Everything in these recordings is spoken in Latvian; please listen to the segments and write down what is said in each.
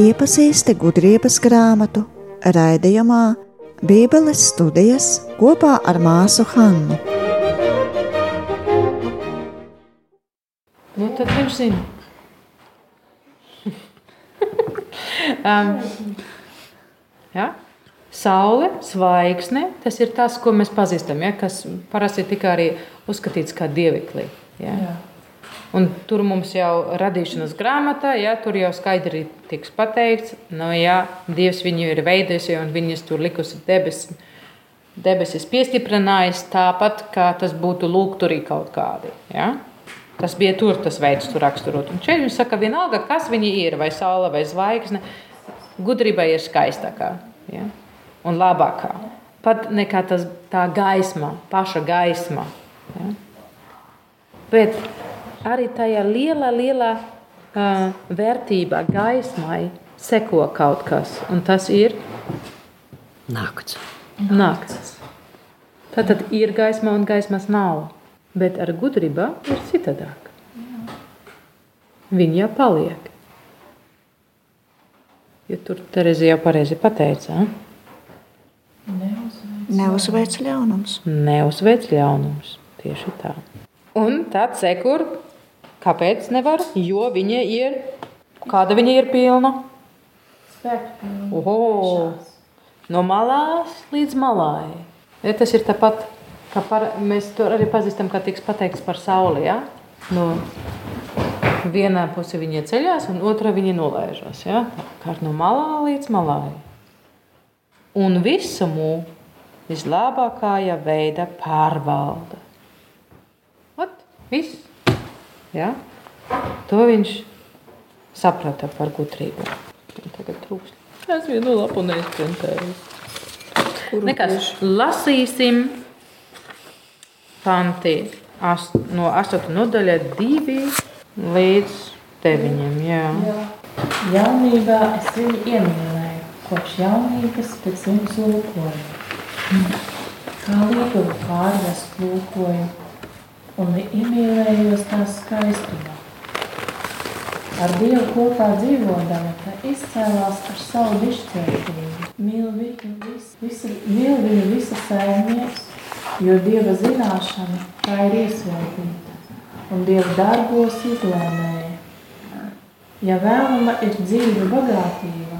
Iepazīsti gudrības grāmatu raidījumā Bībeles studijas kopā ar māsu Hannu. Nu, tad viņš zina. um, ja? Saule, zvaigzne, tas ir tas, ko mēs pazīstam, ja? kas parasti tika arī uzskatīts kā dieviklī. Ja? Jā. Un tur mums jau radīšanas grāmatā, ja, tur jau skaidri tiks pateikts, nu, ja Dievs viņu ir veidojis un viņas tur likusi debesis, debesis piestiprinājis tāpat, kā tas būtu lūgturī kaut kādi. Ja. Tas bija tur tas veids, tur raksturot. Un šeit viņš saka, vienalga, kas viņi ir, vai saule vai zvaigzne, gudrība ir skaistākā ja, un labākā. Pat nekā tas, tā gaisma, paša gaisma. Ja. Bet arī tajā lielā, lielā uh, vērtībā, gaismai seko kaut kas, un tas ir nakts. nakts. Tad, tad ir gaisma un gaismas nav, bet ar gudrību ir citādāk. Viņa paliek. Jo tur Terēzija jau pareizi pateica. Neuzveic ļaunums. Neuzveic ļaunums. Tieši tā. Un tad sekur Kāpēc nevar? Jo viņa ir. Kāda viņa ir pilna? Oho, no malās līdz malai. Ja, tas ir tāpat, kā par, mēs to arī pazīstam, kā tiks pateikts par sauli. Ja? No vienā pusē viņa ceļās, un otrā viņa nolaižas. Ja? Kā no malā līdz malai. Un visumu vislabākajā veidā pārvalda. Ot, viss. Ja? To viņš saprata par gudrību. Tagad trūkst. Es vienu lapu neizprintēju. Nekas. Lasīsim panti ast, no 8. nodaļa 2 līdz 9. Jā. Jā. Jaunībā es viņu iemīlēju, kopš jaunības pēc viņas lūkoju. Kā lietuvu pārves lūkoju un iemīlējos tās skaistumā. Ar Dievu kopā dzīvodama, tā izcēlās ar savu dišķētību. Mīl viņu, vis, visa, mīl viņu visa saimnieks, jo Dieva zināšana tā ir iesvētīta, un Dieva darbos izlēmēja. Ja vēlama ir dzīve bagātība,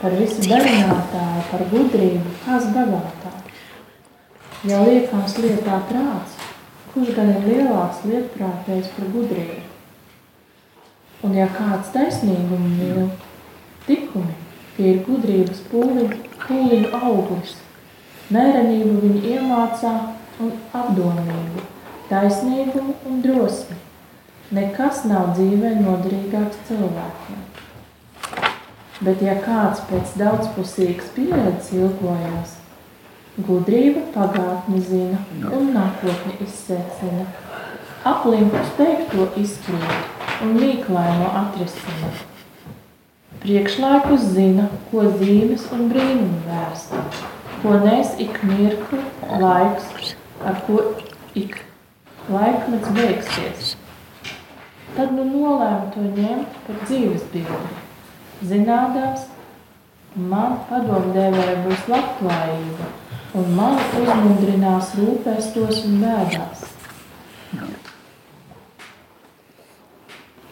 par visu darinātāju, par gudrību, kas bagātāk. Ja liekams lietā prāts, kurš gan ir lielāks lietprātējs par gudrību. Un ja kāds taisnīgumu mīl, tikumi, tie ir gudrības pūliņu, pūliņu auglis. Mērenību viņi iemācā un apdomību, taisnīgumu un drosmi. Nekas nav dzīvē noderīgāks cilvēkiem. Bet ja kāds pēc daudzpusīgas pieredzes ilgojās, Gudrība pagātni zina un nākotni izsēcina. Aplinkus teikto izkrīt un mīklaino atrisina. Priekšlaikus zina, ko zīmes un brīnumi vērsta, ko nes ik mirkli, laiks, ar ko ik laikmets beigsies. Tad nu nolēmu to ņemt par dzīves bildi. Zinādās, man padomdēvēja būs labklājība, un mani uzmundrinās rūpēstos un bēdās.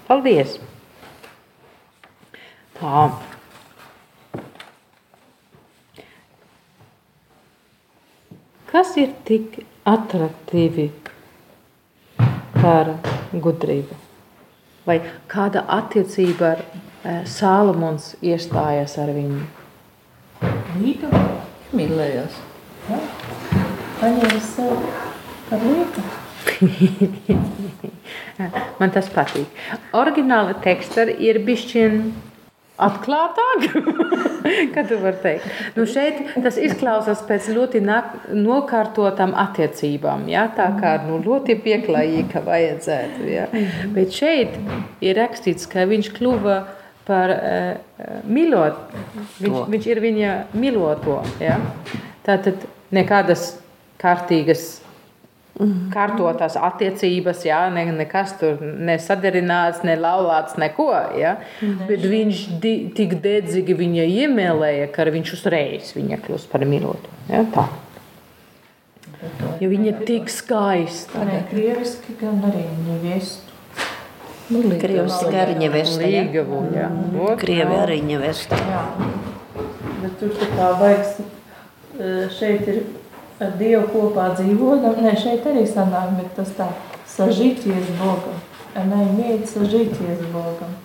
Paldies! Tā. Kas ir tik attraktīvi par gudrību? Vai kāda attiecība ar Sālamons iestājas ar viņu? Līga mīlējās. Paņēma sev par lietu. Man tas patīk. Origināla teksta ir bišķiņ atklātāk, kā tu vari teikt. Nu šeit tas izklausās pēc ļoti nokārtotām attiecībām, ja? tā kā nu, ļoti pieklājīgi, ka vajadzētu. Ja? Bet šeit ir rakstīts, ka viņš kļuva par uh, mīlot, viņš, viņš ir viņa mīloto. Ja? Tātad nekādas kārtīgas Mm. Kārtotās attiecības, jā, ne, nekas tur nesadarināts, ne laulāts, neko. Jā. Bet viņš di, tik dedzīgi viņa iemīlēja, ka viņš uzreiz viņa kļūst par mīlotu. Jā, tā. Jo viņa ir tik skaista. Ne krieviski, gan arī nevestu. Nu, Krieviski arī ņevesta. ja? Līgavu, jā. Ot, Krievi arī ņevesta. Jā. Bet tur tā kā vajag, eh, šeit ir ar Dievu kopā dzīvodam. Nē, šeit arī sanāk, bet tas tā sažīties Bogam. Ne, mīt sažīties Bogam.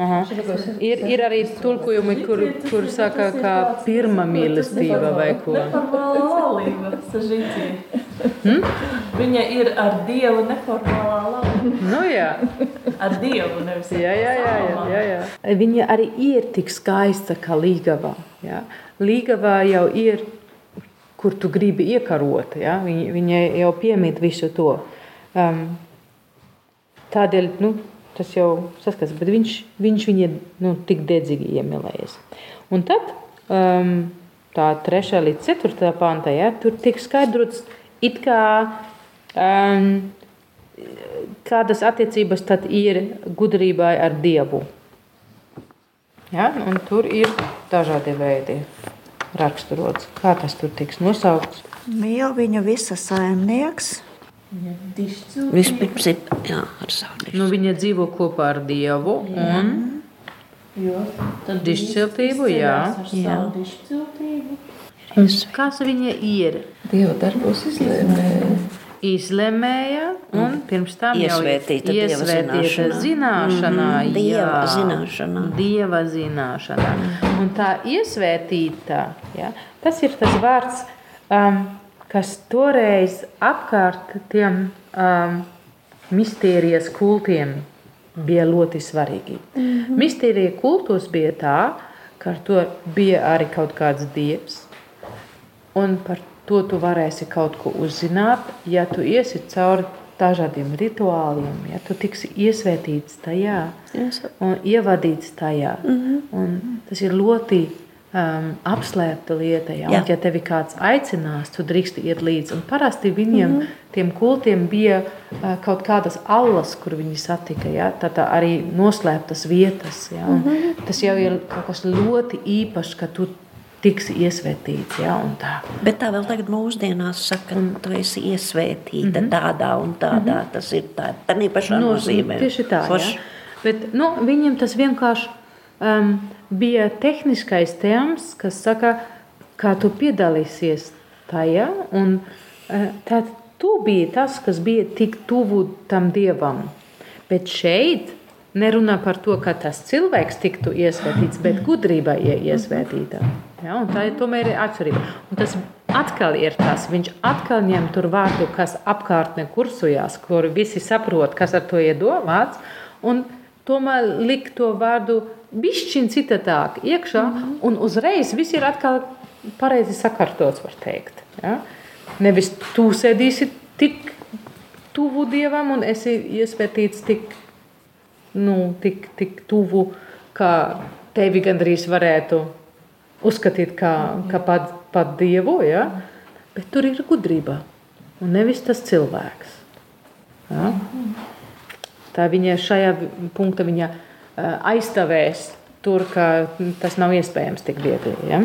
Aha. Ir, ir arī tulkojumi, kur, kur saka, ka pirmā mīlestība vai ko. Neformāla laulība, sažītie. Hmm? Viņa ir ar Dievu neformālā laulība. Nu, jā. Ar Dievu nevis Jā, jā, jā, jā, jā, jā. Viņa arī ir tik skaista kā līgava. Jā. Līgava jau ir, kur tu gribi iekarot. Jā. Viņa, viņa jau piemīt visu to. Um, tādēļ nu, tas jau saskatās, bet viņš, viņš viņu nu, tik dedzīgi iemīlējies. Un tad um, tā trešā līdz ceturtā pantā, ja, tur tiek skaidrots, it kā um, kādas attiecības tad ir gudrībai ar Dievu. Ja? Un tur ir dažādi veidi raksturots. Kā tas tur tiks nosaukts? Mīl viņu visa saimnieks. Vispirms ir jā, ar savu Nu, viņa dzīvo kopā ar Dievu. Un, Jo, tad Dišciltību, jā. Jā. dišciltību. kas viņa ir? Dieva darbos izlēmēja. Izlemēja, un pirms tam jau Iesvētīta Dieva iesvētīta zināšanā. zināšanā. Mhm, Dieva jā. zināšanā. Dieva zināšanā. Un tā iesvētīta, ja, tas ir tas vārds, um, kas toreiz apkārt tiem um, mistērijas kultiem bija ļoti svarīgi. Mm -hmm. Mistērija kultos bija tā, ka ar to bija arī kaut kāds dievs, un par to tu varēsi kaut ko uzzināt, ja tu iesi cauri dažādiem rituāliem, ja tu tiksi iesvētīts tajā un ievadīts tajā. Mm -hmm. un tas ir ļoti um, apslēpta lieta. Ja, un, ja tevi kāds aicinās, tu drīksti iet līdzi. Un parasti viņiem, mm -hmm. tiem kultiem, bija uh, kaut kādas allas, kur viņi satika. Ja, tā arī noslēptas vietas. Ja, mm -hmm. Tas jau ir kaut kas ļoti īpašs, ka tu tiksi iesvētīts. Ja, tā. Bet tā vēl tagad mūsdienās saka, ka tu esi iesvētīta mm -hmm. tādā un tādā. Mm -hmm. Tas ir tā, tā pašā Nu, nozīmē. Tieši tā. Forši. Ja? Bet, nu, viņam tas vienkārši um, bija tehniskais tēms, kas saka, kā tu piedalīsies tajā. Un, uh, tad tu biji tas, kas bija tik tuvu tam dievam. Bet šeit nerunā par to, ka tas cilvēks tiktu iesvētīts, bet gudrība ir iesvētīta. Ja? Tā ir tomēr ir atšķirība. Un tas atkal ir tas, viņš atkal ņem tur vārdu, kas apkārtnē kursojās, kur visi saprot, kas ar to ir domāts. Un tomēr likt to vārdu bišķiņ citādāk iekšā, mm -hmm. un uzreiz viss ir atkal pareizi sakārtots, var teikt. Ja? Nevis tu sēdīsi tik tuvu dievam un esi iespētīts tik, nu, tik, tik tuvu, ka tevi gandrīz varētu uzskatīt kā, kā pat, pat dievu, ja? bet tur ir gudrība un nevis tas cilvēks. Ja? Tā viņa šajā punktā viņa eh, aizstāvēs tur, ka tas nav iespējams tik viegli. Ja?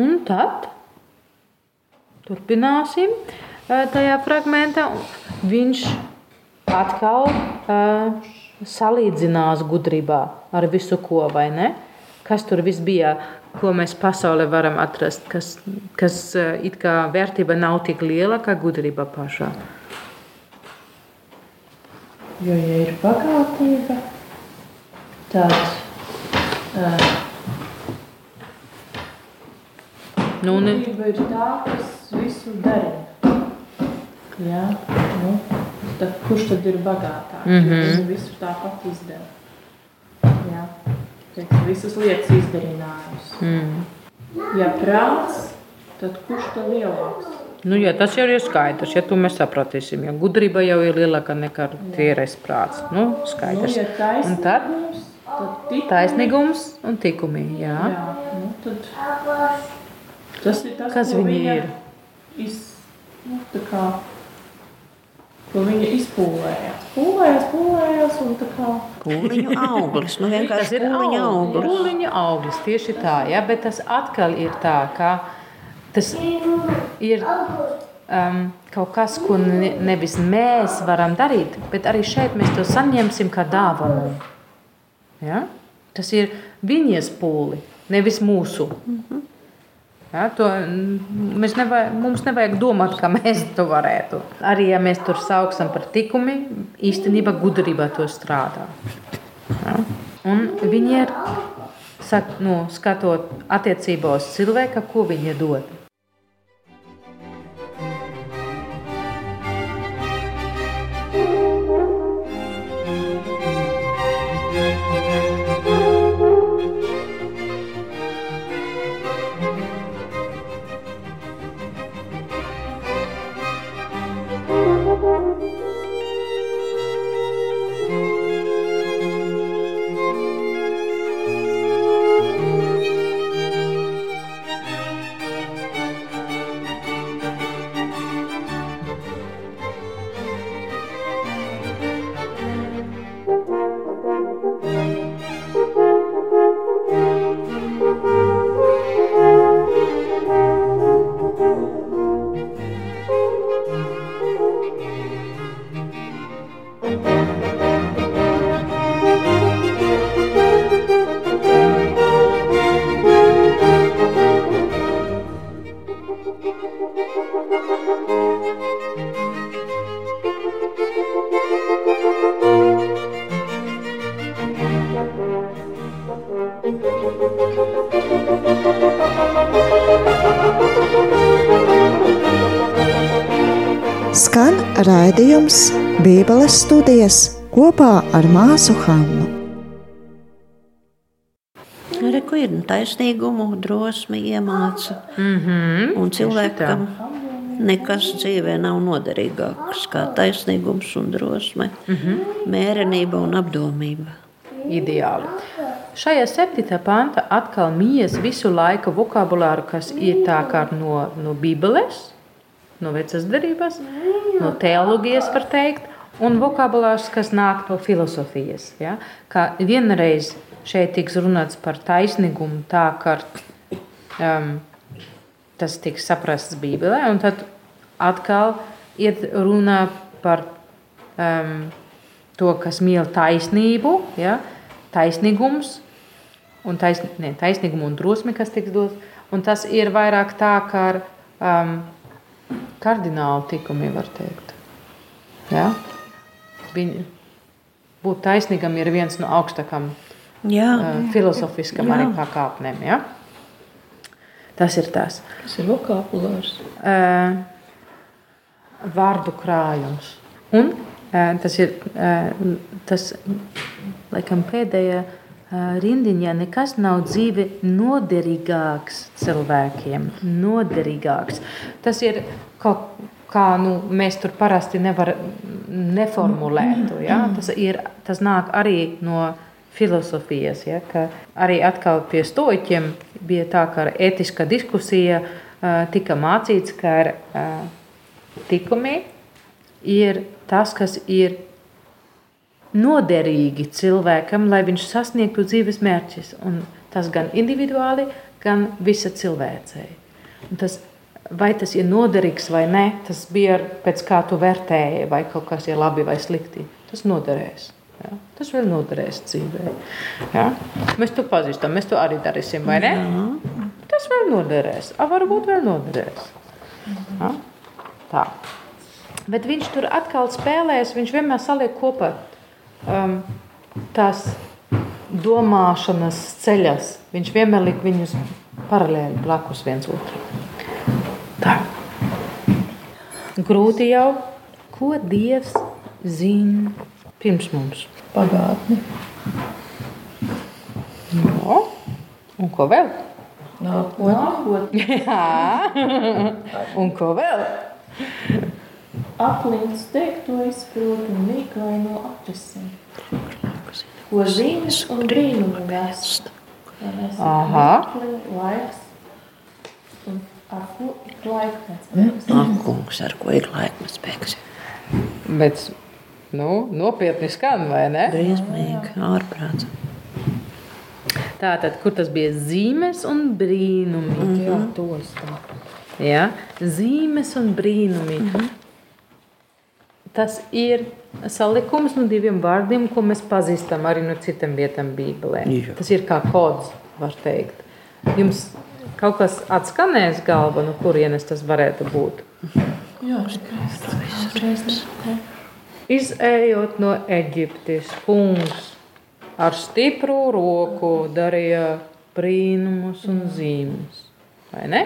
Un tad turpināsim eh, tajā fragmentā. Viņš atkal uh, salīdzinās gudrībā ar visu ko, vai ne? Kas tur viss bija, ko mēs pasaulē varam atrast, kas, kas uh, it kā vērtība nav tik liela kā gudrība pašā. Jo, ja ir bagātība, tad uh, Nu, gudrība ir tā, kas visu darina. Jā, nu, tad kurš tad ir bagātāks? Mm. -hmm. Visu tāpat izdara. Jā, teiks, visas lietas izdarinājusi. mm. Ja prāts, tad kurš tad lielāks? Nu, jā, tas jau ir skaidrs. Ja to mēs sapratīsim, jo gudrība jau ir lielāka nekā tīrais prāts. Nu, Nu, skaidrs. ja Un tad taisnīgums, tad tikumi. taisnīgums un tikumi. Jā. Jā, nu, tad tas ir tas, Kas ko viņi viņa ir? Iz, nu, ko viņa izpūlējās. Pūlējās, pūlējās un tā kā Pūliņu auglis, nu vienkārši ir pūliņu auglis. Pūliņa auglis, tieši tā, ja, bet tas atkal ir tā, ka tas ir um, kaut kas, ko ne, nevis mēs varam darīt, bet arī šeit mēs to saņemsim kā dāvanu. Ja? Tas ir viņas pūli, nevis mūsu. Ja, to, mēs nevajag, mums nevajag domāt, ka mēs to varētu. Arī ja mēs tur saucam par tikumi, īstenībā gudrība to strādā. Ja? Un viņi ir sak, nu, skatot attiecībā uz cilvēku, ko viņi dod. Raidījums Bībeles studijas kopā ar māsu Hannu. Arī ko ir taisnīgumu, drosmi iemāca. Mm -hmm, un cilvēkam nekas dzīvē nav noderīgāks kā taisnīgums un drosme, mm -hmm. mērenība un apdomība. Ideāli. Šajā septītā panta atkal mijas visu laiku vokabulāru, kas ir tā kā no, no Bībeles, no vecas derības, no teoloģijas, var teikt, un vokabulārs, kas nāk no filozofijas. Ja? Kā vienreiz šeit tiks runāts par taisnīgumu, tā kā um, tas tiks saprasts Bībelē, un tad atkal iet runa par um, to, kas mīl taisnību, ja? taisnīgums, un tais, ne, taisnīgumu un drosmi, kas tiks dots, un tas ir vairāk tā kā um, kardinālu tikumi, var teikt. Ja? Viņa, būt taisnīgam ir viens no augstākajiem Jā, uh, filozofiskam Jā. arī pakāpnēm. Ja? Tas ir tas. tas ir vokabulārs. Uh, vārdu krājums. Un uh, tas ir uh, tas, laikam, pēdējā uh, rindiņā. Nekas nav dzīve noderīgāks cilvēkiem. Noderīgāks. Tas ir kaut kā nu, mēs tur parasti nevaram neformulēt. Ja? Tas, ir, tas nāk arī no filozofijas. Ja? ka Arī atkal pie stoiķiem bija tā, ka ētiska diskusija uh, tika mācīts, ka ar uh, tikumi ir tas, kas ir noderīgi cilvēkam, lai viņš sasniegtu dzīves mērķus. Un tas gan individuāli, gan visa cilvēcei. Un Tas, vai tas ir noderīgs vai nē, tas bija pēc kā tu vērtēji, vai kaut kas ir labi vai slikti. Tas noderēs. Ja? Tas vēl noderēs dzīvē. Ja? Mēs to pazīstam, mēs to arī darīsim, vai ne? Tas vēl noderēs. A, varbūt vēl noderēs. Ja? Tā. Bet viņš tur atkal spēlēs, viņš vienmēr saliek kopā um, tās domāšanas ceļas. Viņš vienmēr liek viņus paralēli blakus viens otram. Tā. Grūti jau, ko Dievs zina pirms mums. Pagātni. No. Un ko vēl? Nākotni. Jā, un ko vēl? Aklins teikt to izprot un mīklaino atrisina. Ko zīmes un brīnumu vēst. Aha. Laiks un ar ko ik laikmets beigsies. Ak, kungs, ar ko ik laikmets beigsies. Bet nu, nopietni skan, vai ne? Briesmīgi, ārprāts. Tātad, kur tas bija zīmes un brīnumi? Mm -hmm. Jā, tos tā. Ja? Zīmes un brīnumi. Mm -hmm. Tas ir salikums no diviem vārdiem, ko mēs pazīstam arī no citām vietām Bībelē. Jā. Tas ir kā kods, var teikt. Jums kaut kas atskanēs galva, no kurienes tas varētu būt? Jā. Izējot no Eģiptes, kungs ar stipru roku darīja brīnumus un zīmes. Vai ne?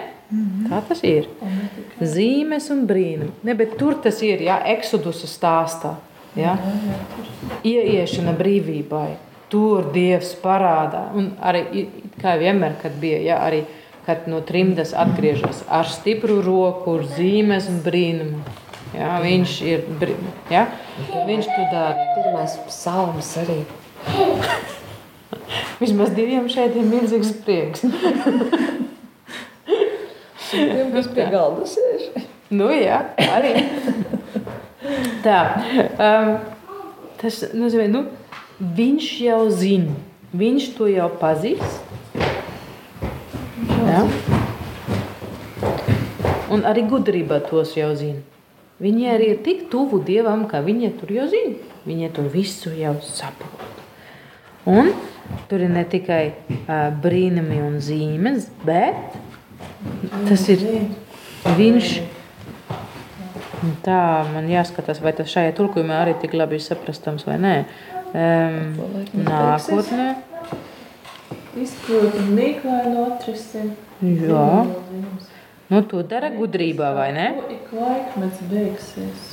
Tā tas ir. Zīmes un brīnumi. Ne, tur tas ir, ja eksodusa stāstā. Ja? Ieiešana brīvībai. Tur Dievs parādā. Un arī, kā vienmēr, kad bija, ja, arī, kad no trimdas atgriežas ar stipru roku, ar zīmes un brīnumu. Ja, viņš ir, bri- ja, viņš to dara. Pirmais psalms arī. Vismaz diviem šeit ir milzīgs prieks. Tiem, kas pie galda sēž. Nu, jā, arī. Tā. Um, tas nozīmē, nu, viņš jau zina, viņš to jau pazīst. Jā. Un arī gudrība tos jau zina. Viņi arī ir tik tuvu dievam, ka viņi tur jau zina. Viņi to visu jau saprot. Un tur ir ne tikai uh, brīnumi un zīmes, bet tas ir viņš. Un Tā man jāskatās, vai tas šajā tulkojumā arī tik labi saprastams vai nē. Um, nākotnē. Izprotu mīklainu atrisin. Jā. Nu, to dara gudrībā, vai ne? Ko ik laikmets beigsies.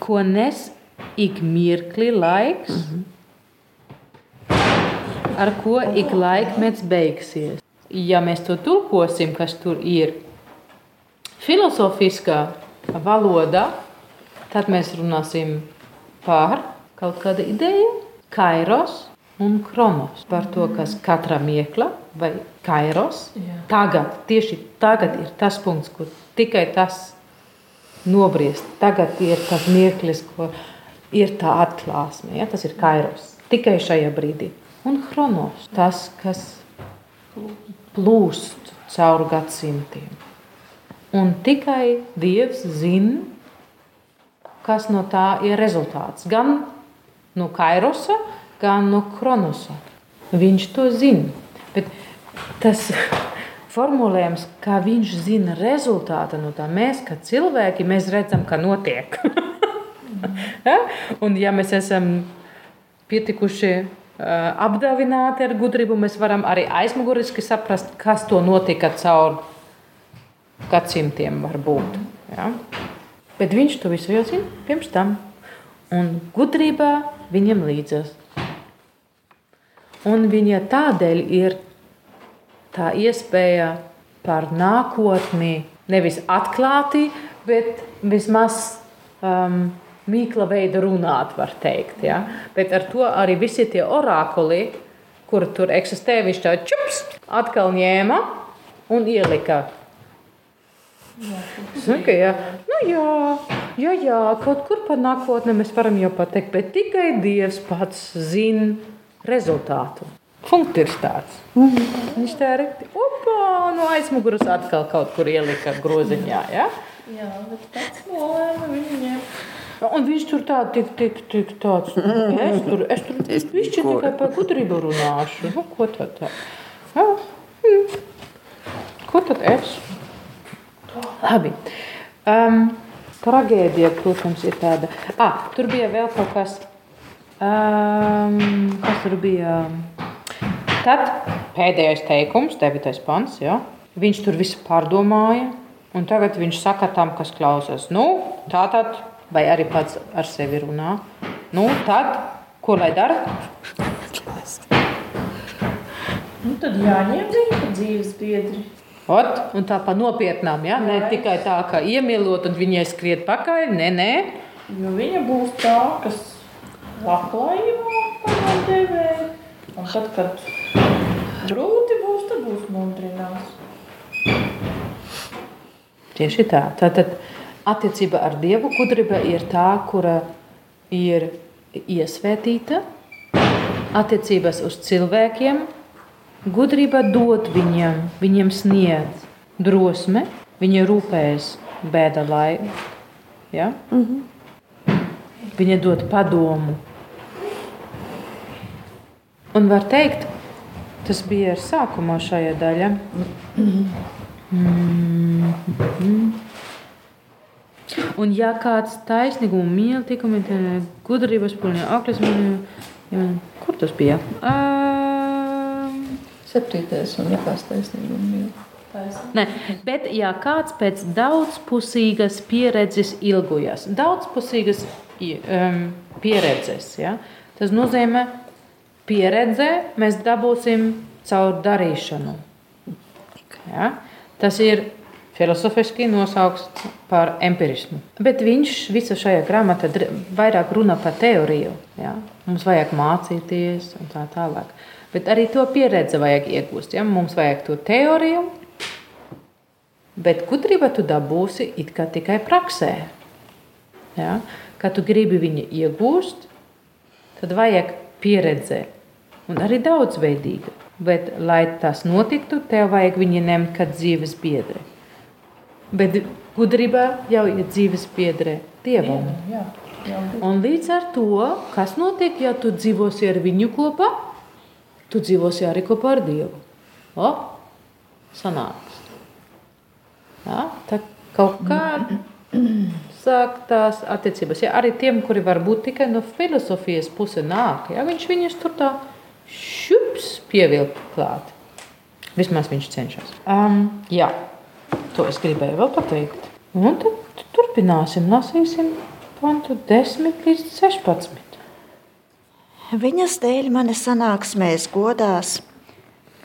Ko nes ik mirkli laiks, ar ko ik laikmets beigsies. Ja mēs to tulkosim, kas tur ir filozofiskā valodā, tad mēs runāsim par kaut kādu ideju, kairos un kronos. Par to, kas katra miekla vai kairos tagad, tieši tagad ir tas punkts, kur tikai tas nobriest. Tagad ir tas mirklis, ko ir tā atklāsme. Ja? Tas ir kairos. Tikai šajā brīdī. Un chronos, tas, kas plūst cauri gadsimtiem. Un tikai Dievs zina, kas no tā ir rezultāts. Gan no kairosa, gan no chronosa. Viņš to zina. Bet tas formulējums, kā viņš zina rezultātu no tā, mēs, kā cilvēki, mēs redzam, ka notiek. ja? Un ja mēs esam pietikuši apdāvināti ar gudrību, mēs varam arī aizmuguriski saprast, kas to notika caur gadsimtiem varbūt. Ja? Bet viņš to visu jau zina pirms tam. Un gudrībā viņam līdzas. Un viņa tādēļ ir tā iespēja par nākotni nevis atklāti, bet vismaz um, mīkla veida runāt, var teikt. Ja? Bet ar to arī visi tie orākuli, kur tur eksistē, viņš tā čups, atkal ņēma un ielika. Saka, jā, nu jā, jā, jā, kaut kur pa nākotnē mēs varam jau pateikt, bet tikai Dievs pats zina rezultātu. Punkts ir tāds. Viņš tā ir opā, no aizmugures atkal kaut kur ielika groziņā. Ja? Jā, bet pats nolēma viņiem. Un viņš tur tā, tik, tik, tik tāds, es tur, es tur višķi tikai par gudrību runāšu. Nu, ko tad tā? Jā. mm. Ko tad es? Labi. Um, tragēdija, protams, ir tāda. Ah, tur bija vēl kaut kas. Um, kas tur bija? Tad pēdējais teikums, 9. pants. Ja? Viņš tur visu pārdomāja. Un tagad viņš saka tam, kas klausās. Nu, tā tad, vai arī pats ar sevi runā. Nu, tad, ko lai dara? Nu, tad jāņem pa dzīves biedri. Ot, un tā pa nopietnām, ja? ne tikai tā, ka iemīlot un viņai skriet pakaļ. Nē, nē, Jo viņa būs tā, kas labklājībā pamatdevēja. Un tad, kad Grūti būs, tad būs mundrinās. Tieši tā. Tātad attiecība ar Dievu gudrība ir tā, kura ir iesvētīta. Attiecības uz cilvēkiem gudrība dod viņiem, viņiem sniedz drosme, viņa rūpējas bēda laikā. Ja? Mm -hmm. Viņa dod padomu. Un var teikt, tas bija ar sākumā šajā daļā. Mm -hmm. Un, ja kāds taisnīgumu mīl, tikumi, gudrības pilnīgi augļas, man, kur tas bija? Uh, Septītais un nekās taisnīguma mīl. Ne, bet, ja kāds pēc daudzpusīgas pieredzes ilgojas, daudzpusīgas um, pieredzes, ja, tas nozīmē, pieredze mēs dabūsim caur darīšanu. Ja? Tas ir filozofiski nosaukts par empirismu. Bet viņš visā šajā grāmatā vairāk runā par teoriju. Ja? Mums vajag mācīties un tā tālāk. Bet arī to pieredzi vajag iegūst. Ja? Mums vajag to teoriju, Bet gudrība tu dabūsi tikai praksē. Ja? Kad tu gribi viņu iegūst, tad vajag pieredze un arī daudzveidīga. Bet, lai tas notiktu, tev vajag viņu ņemt kā dzīves biedri. Bet gudrība jau ir dzīves biedre dievam. Jā, jā. Un līdz ar to, kas notiek, ja tu dzīvosi ar viņu kopā, tu dzīvosi arī kopā ar Dievu. O, sanāk. Ja? Tā kaut kā sāk tās attiecības. Ja arī tiem, kuri varbūt tikai no filozofijas puses nāk, ja viņš viņus tur tā šups pievilkt klāt. Vismaz viņš cenšas. Um, jā, to es gribēju vēl pateikt. Un tad turpināsim, lasīsim pantu 10 līdz 16. Viņas dēļ mani sanāksmēs godās,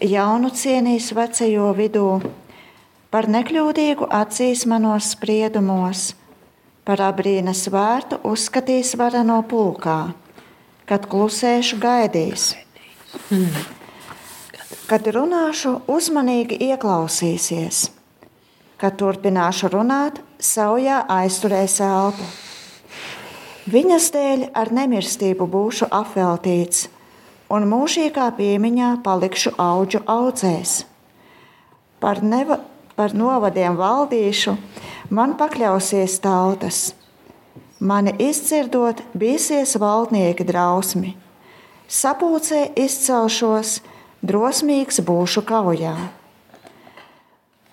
jaunu cienīs vecajo vidū, par nekļūdīgu acīs manos spriedumos, par abrīnas vārtu uzskatīs varano pulkā, kad klusēšu gaidīs. Kad runāšu, uzmanīgi ieklausīsies, kad turpināšu runāt, saujā aizturēs elpu. Viņas dēļ ar nemirstību būšu apveltīts, un mūžīgā piemiņā palikšu auģu audzēs. Par, neva, par novadiem valdīšu, man pakļausies tautas. Mani izdzirdot, bīsies valdnieki drausmi. Sapulcē izcelšos, drosmīgs būšu kaujā.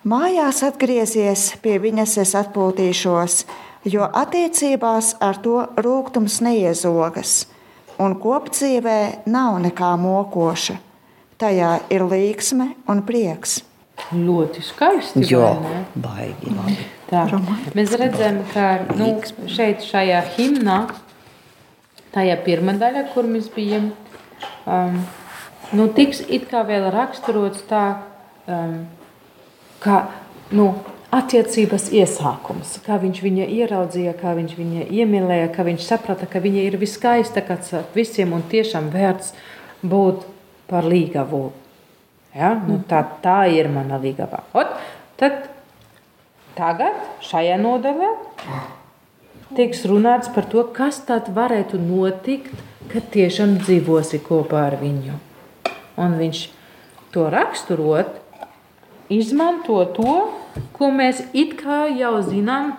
Mājās atgriezies, pie viņas es atpūtīšos, jo attiecībās ar to rūkums neiezogas, un kopdzīvē nav nekā mokoša. Tajā ir līksme un prieks. Ļoti skaisti. Ne? baigi labi. Tā. Mēs redzam, ka nu, šeit, šajā himnā, tajā pirmā daļā, kur mēs bijām, um, nu, tiks it kā vēl raksturots tā, um, kā nu, attiecības iesākums, kā viņš viņu ieraudzīja, kā viņš viņu iemīlēja, kā viņš saprata, ka viņa ir viskaistākais visiem un tiešām vērts būt par līgavu. Ja? Nu, tā, tā ir mana līgava. Ot, tad tagad šajā nodaļā tiks runāts par to, kas tad varētu notikt, kad tiešām dzīvosi kopā ar viņu. Un viņš to raksturot, izmanto to, ko mēs it kā jau zinām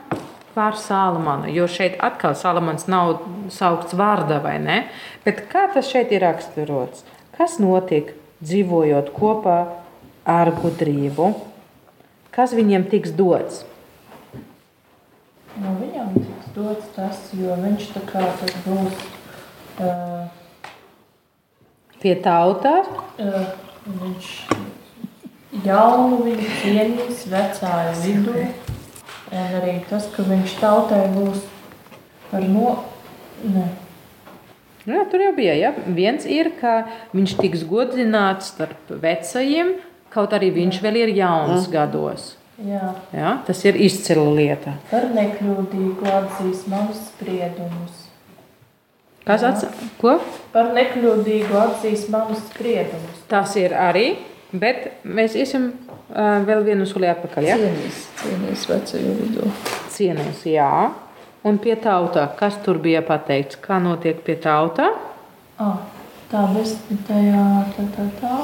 par Salamanu. Jo šeit atkal Salamans nav saukts vārdā, vai ne? Bet kā tas šeit ir raksturots? Kas notiek dzīvojot kopā ar gudrību? Kas viņiem tiks dots? Nu, viņam tiks dots tas, jo viņš tā kā tas būs. Uh, Pie tautās uh, viņš jaunu viņu cienīs vecāju vidū. Un arī tas, ka viņš tautai būs par no... Ne. Jā, tur jau bija. Ja? Viens ir, ka viņš tiks godzināts starp vecajiem, kaut arī viņš vēl ir jauns mm. gados. Jā, Ja? Tas ir izcila lieta. par nekļūdīgu atzīs manus spriedumus. Kas atsaka? Ko? Par nekļūdīgu atzīs manus spriedumus. Tas ir arī Bet mēs iesim uh, vēl vienu soli atpakaļ. Ja? Cienīs, cienīs vecajo vidū. Cienījums, jā. Un pie tautā, kas tur bija pateikts, kā notiek pie tautā? Ah, tā desmitajā, tā, tā, tā.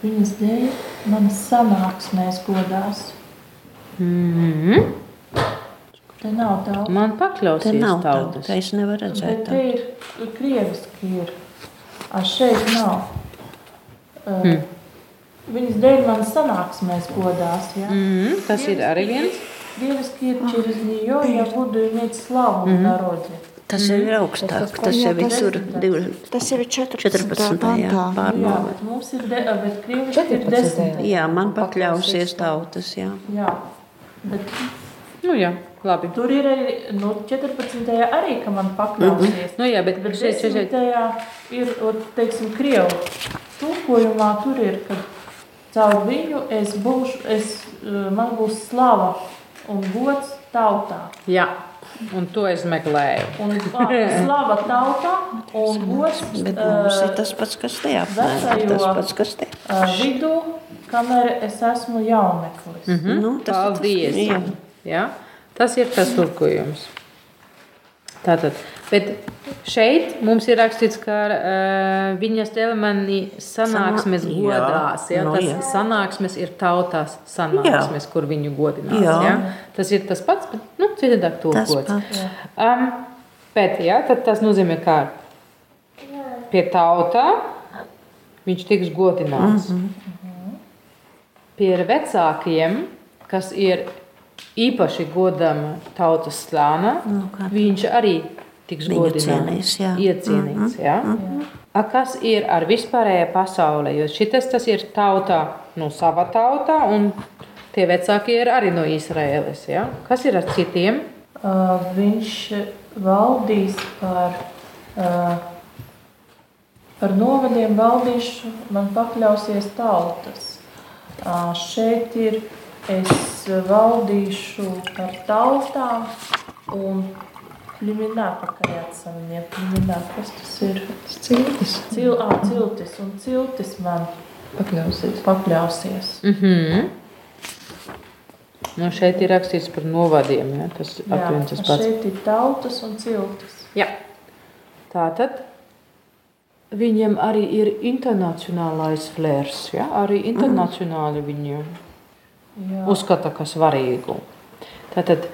Viņas dēļ manas sanāksmēs godās. Mm Te nav tā. Man Te pakļausies nav tautas. tā, es nevaru Bet redzēt te tā. ir krieviski ir. A šeit nav. Uh, mm. Viņas dēļ manas sanāksmēs godās. Ja? Mm, tas ir arī viens. Дівчатки через нее я буду иметь славу в народе. Tas jau ir augstāk, tas jau ir tur divi- Tas jau ir 14. 14. jā, pantā. Jā, pārnāvē. bet mums ir, de, bet krieviski ir 14. desmit. Jā, man pakļausies tautas, jā. Jā, bet Nu, jā, labi. tur ir arī, nu, 14. arī, ka man pakļausies. Nu, jā, bet Bet šeit, šeit, šeit. ir, teiksim, krievu tulkojumā tur ir, ka caur viņu es būšu, es, eh, man būs slava un gods tautā. Jā, un to es meklēju. Un ah, slava tautā un gods Bet mums eh, ir tas pats, kas te apmēram, tas pats, kas te. eh, vidū, kamēr es esmu jauneklis. Mm -hmm. Nu, tas ir tas, Paldies! jā. Jā, tas ir tas tulkojums. Tātad, bet šeit mums ir rakstīts, ka uh, viņas dēļ mani sanāksmes Sanā- godās. jā, Ja? nu Tas jā. sanāksmes ir tautās sanāksmes, kur viņu godinās. Jā. Ja? Tas ir tas pats, bet nu, citādāk tulkots. Um, bet ja, tad tas nozīmē, ka pie tautā viņš tiks godināts. Mm -hmm. Pie vecākiem, kas ir īpaši godama tautas slāna, Nu, viņš arī tiks godināts. cienīs, jā. Iecienīts, jā. A, kas ir ar vispārējo pasauli? Jo šis tas ir tautā, no sava tautā, un tie vecākie ir arī no Izraēlas. Ja? Kas ir ar citiem? Uh, viņš valdīs par, uh, par novadiem, valdīšu, man pakļausies tautas. Uh, šeit ir es valdīšu par tautām un pļuminā pakaļāca viņiem. Pļuminā, kas tas ir? Ciltis Cil, ā, ciltis un ciltis man pakļausies. pakļausies. Mm -hmm. nu, šeit ir rakstīts par novadiem. Ja? Tas Jā, apviens tas pats. šeit ir tautas un ciltis. Jā. Tā tad viņiem arī ir internacionālais flērs. Ja? Arī internacionāli viņu Jā. uzskata par svarīgu. Tātad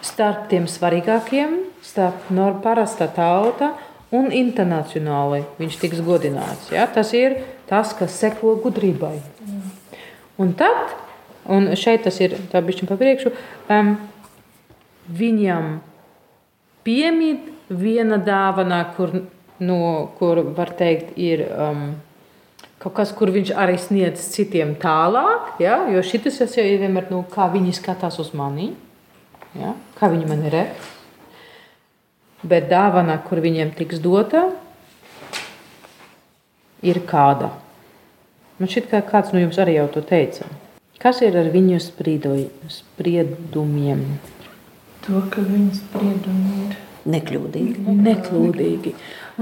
starp tiem svarīgākiem, starp nor- parasta tauta un internacionāli viņš tiks godināts. Ja? Tas ir tas, kas seko gudrībai. Un tad, un šeit tas ir tā bišķiņ pa priekšu, um, viņam piemīt viena dāvana, kur, no, kur var teikt, ir um, kaut kas, kur viņš arī sniedz citiem tālāk. Ja? Jo šis jau ir vienmēr, nu, kā viņi skatās uz mani, ja? kā viņi mani redz. Bet dāvana, kur viņiem tiks dota, ir kāda. Man šķiet, ka kāds no jums arī jau to teica. Kas ir ar viņu sprīdoju, spriedumiem? To, ka viņas spriedumi ir. Nekļūdīgi. Neklūdīgi.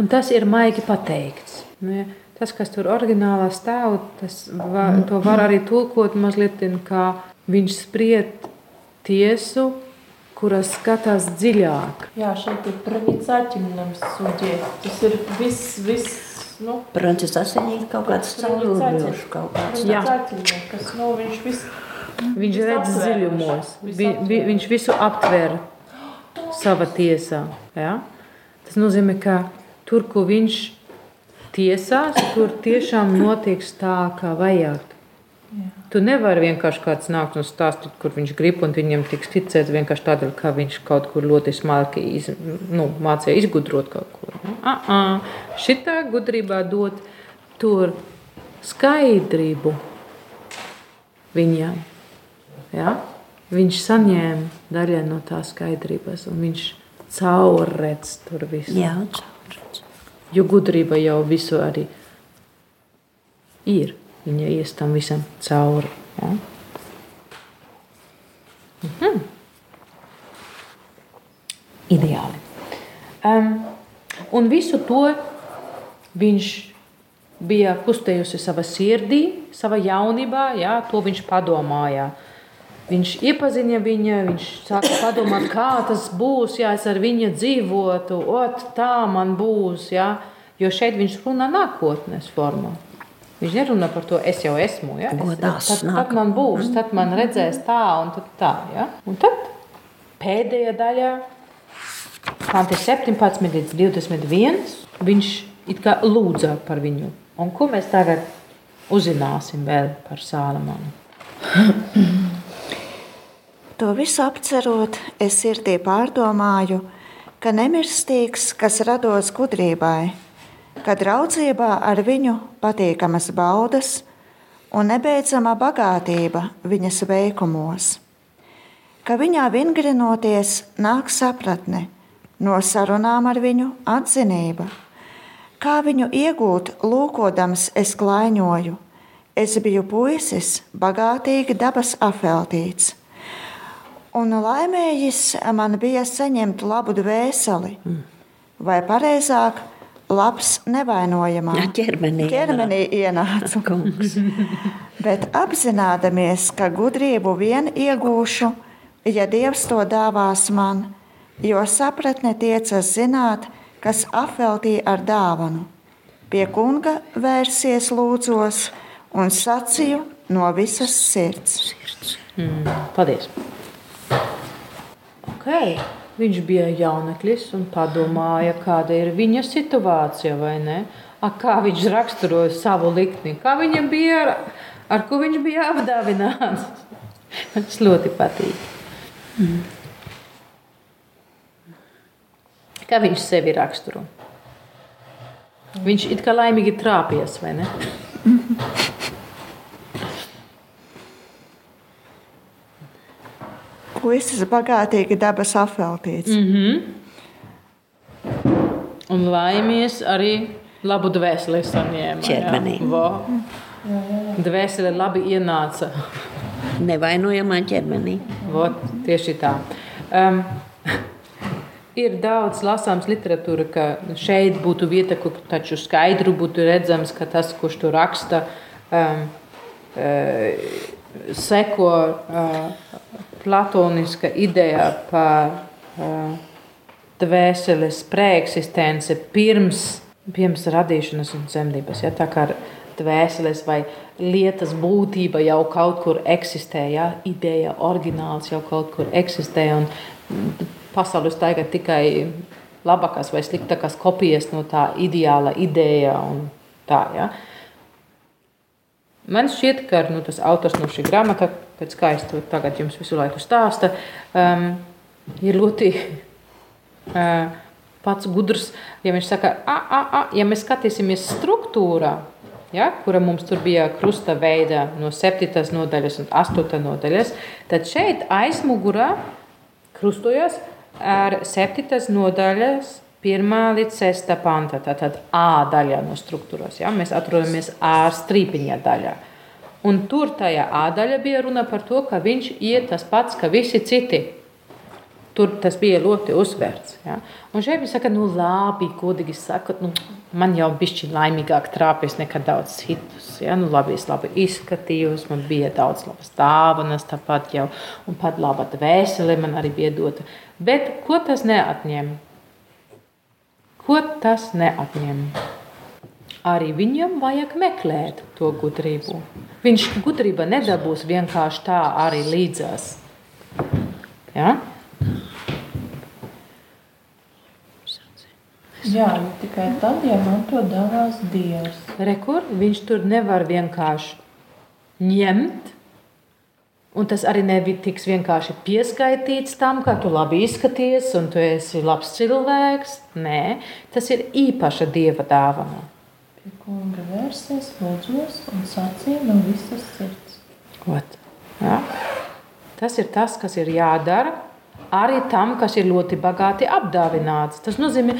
Un tas ir maigi pateikts. Nu, ja, tas, kas tur oriģinālā stāv, tas var, to var arī tulkot mazliet, kā viņš spried tiesu, kuras skatās dziļāk. Jā, šeit ir pronicēķinam sudie. Tas ir viss, viss, nu, Prancis asiņīgi kaut kāds cauruljošs kaut kāds. Jā. kas, nu, viņš viss, Viņš Viss redz dziļumos, vi, vi, viņš visu aptver savā tiesā. Ja? Tas nozīmē, ka tur, kur viņš tiesās, tur tiešām notiks tā, kā vajag. Tu nevari vienkārši kāds nākt un stāstīt, kur viņš grib, un viņam tiks ticēts vienkārši tādēļ, ka viņš kaut kur ļoti smalki iz, nu, mācīja izgudrot kaut ko. Nu. Šitā gudrībā dot tur skaidrību viņam. Ja? Viņš saņēma daļu no tā skaidrības, un viņš caurredz tur visu. Jā, caurredz. Jo gudrība jau visu arī ir. Viņa ies tam visam cauri. Ja? Mhm. Ideāli. Um, un visu to viņš bija kustējusi savā sirdī, savā jaunībā, jā, to viņš padomāja. Viņš iepazina viņu, viņš sāka padomāt, kā tas būs, ja es ar viņu dzīvotu, ot, tā man būs. Jā. Jo šeit viņš runā nākotnes formā. Viņš nerunā par to, es jau esmu. Ja? Es, tad, tad man būs, tad man redzēs tā un tad tā. Ja? Un tad pēdējā daļā, panti 17 līdz 21, viņš it kā lūdza par viņu. Un ko mēs tagad uzzināsim vēl par Sālamanu? To visu apcerot, es sirdī pārdomāju, ka nemirstīgs, kas rados gudrībai, ka draudzībā ar viņu patīkamas baudas un nebeidzama bagātība viņas veikumos, ka viņā vingrinoties nāk sapratne, no sarunām ar viņu atzinība, kā viņu iegūt, lūkodams es klaiņoju, es biju puisis, bagātīgi dabas apveltīts Un laimējis man bija saņemt labu dvēseli, vai pareizāk, labs nevainojamā. Jā, ķermenī ķermenī ienāca. Kungs. Bet apzināmies, ka gudrību vien iegūšu, ja Dievs to dāvās man, jo sapratne tiecas zināt, kas apveltīja ar dāvanu. Pie kunga vērsies lūdzos un sacīju no visas sirds. Mm, paldies! Okay. Viņš bija jauneklis un padomāja, kāda ir viņa situācija, vai ne? A, kā viņš raksturoja savu likni, kā viņam bija, ar, ko viņš bija apdāvināts. Tas ļoti patīk. Mm. Kā viņš sevi raksturo? Viņš it kā laimīgi trāpījies, vai ne? Puisis bagātīgi dabas apveltīts. Mm -hmm. Un laimies arī labu dvēseli saņēma. Ķermenī. Dvēsele labi ienāca. Nevainojamā ķermenī. Vot, tieši tā. Um, ir daudz lasāms literatūra, ka šeit būtu vieta, kur taču skaidru būtu redzams, ka tas, kurš to raksta, um, uh, seko uh, platoniska ideja par uh, dvēseles preeksistenci pirms, pirms radīšanas un dzemdības. Ja? Tā kā dvēseles vai lietas būtība jau kaut kur eksistē, ja? ideja, oriģināls jau kaut kur eksistē. Pasaules tagad tikai labākās vai sliktākās kopijas no tā ideāla ideja tā. Ja? Man šķiet, ka nu, tas autors no šī grāmata pēc kā es to tagad jums visu laiku stāstu, um, ir ļoti uh, pats gudrs. Ja viņš saka, a, a, a, ja mēs skatīsimies struktūrā, ja, kura mums tur bija krusta veida no 7. nodaļas un 8. nodaļas, tad šeit aizmugurā krustojas ar 7. nodaļas 1 līdz 6 panta, tātad A daļā no struktūras. Ja? Mēs atrodamies A strīpiņa daļā. Un tur tajā ādaļā bija runa par to, ka viņš iet tas pats, kā visi citi. Tur tas bija ļoti uzsvērts. Ja? Un šeit viņš saka, nu labi, godīgi sakot, nu, man jau bišķi laimīgāk trāpījis nekā daudz citus. Ja? Nu, labi, es labi izskatījos, man bija daudz labas dāvanas, tāpat jau, un pat laba dvēsele man arī bija dota. Bet ko tas neatņem? Ko tas neatņem? Arī viņam vajag meklēt to gudrību. Viņš gudrība nedabūs vienkārši tā arī līdzās. Ja? Jā, tikai tad, ja man to dāvās Dievs. Rekur, viņš tur nevar vienkārši ņemt, un tas arī netiks vienkārši pieskaitīts tam, kā tu labi izskaties, un tu esi labs cilvēks. Nē, tas ir īpaša Dieva dāvana. Pie kunga vērsies, lūdzos un sacīja no visas sirds. Ot, ja? Tas ir tas, kas ir jādara arī tam, kas ir ļoti bagāti apdāvināts. Tas nozīmē,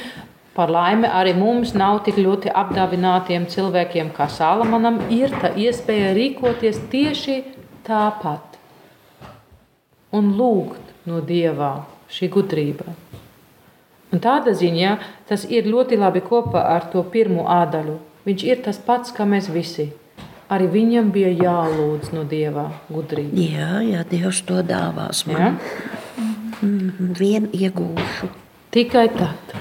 par laimi arī mums nav tik ļoti apdāvinātiem cilvēkiem kā Salamanam, ir tā iespēja rīkoties tieši tāpat un lūgt no Dievā šī gudrība. Un tāda ziņā tas ir ļoti labi kopā ar to pirmo ādaļu. Viņš ir tas pats, kā mēs visi. Arī viņam bija jālūdz no Dieva gudrība. Jā, jā, Dievs to dāvās man. Ja? Mm, Vien iegūšu. Tikai tad.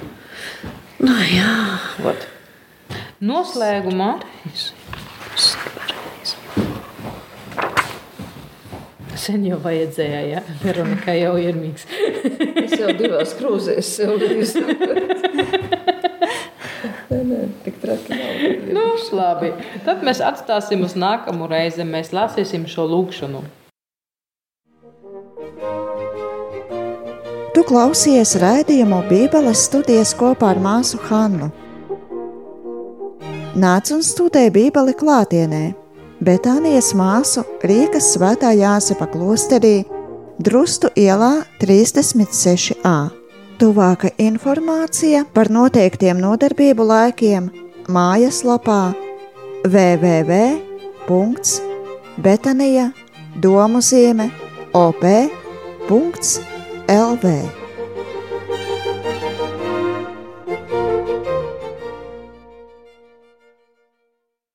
Nu, jā, Vot. Noslēgumā sen jau vajadzēja, ja Veronika jau ir mīgs. Es jau divās krūzēs sev līdzi. Nē, nē, tik traki Nu, labi. Tad mēs atstāsim uz nākamu reizi. Mēs lasīsim šo lūkšanu. Tu klausies raidījumu Bībeles studijas kopā ar māsu Hannu. Nāc un studē Bībeli klātienē, Betānijas māsu Rīgas svētā Jāsepa klosterī, Drustu ielā 36a. Tuvāka informācija par noteiktiem nodarbību laikiem mājaslapā www.betanija domu zīme op.lv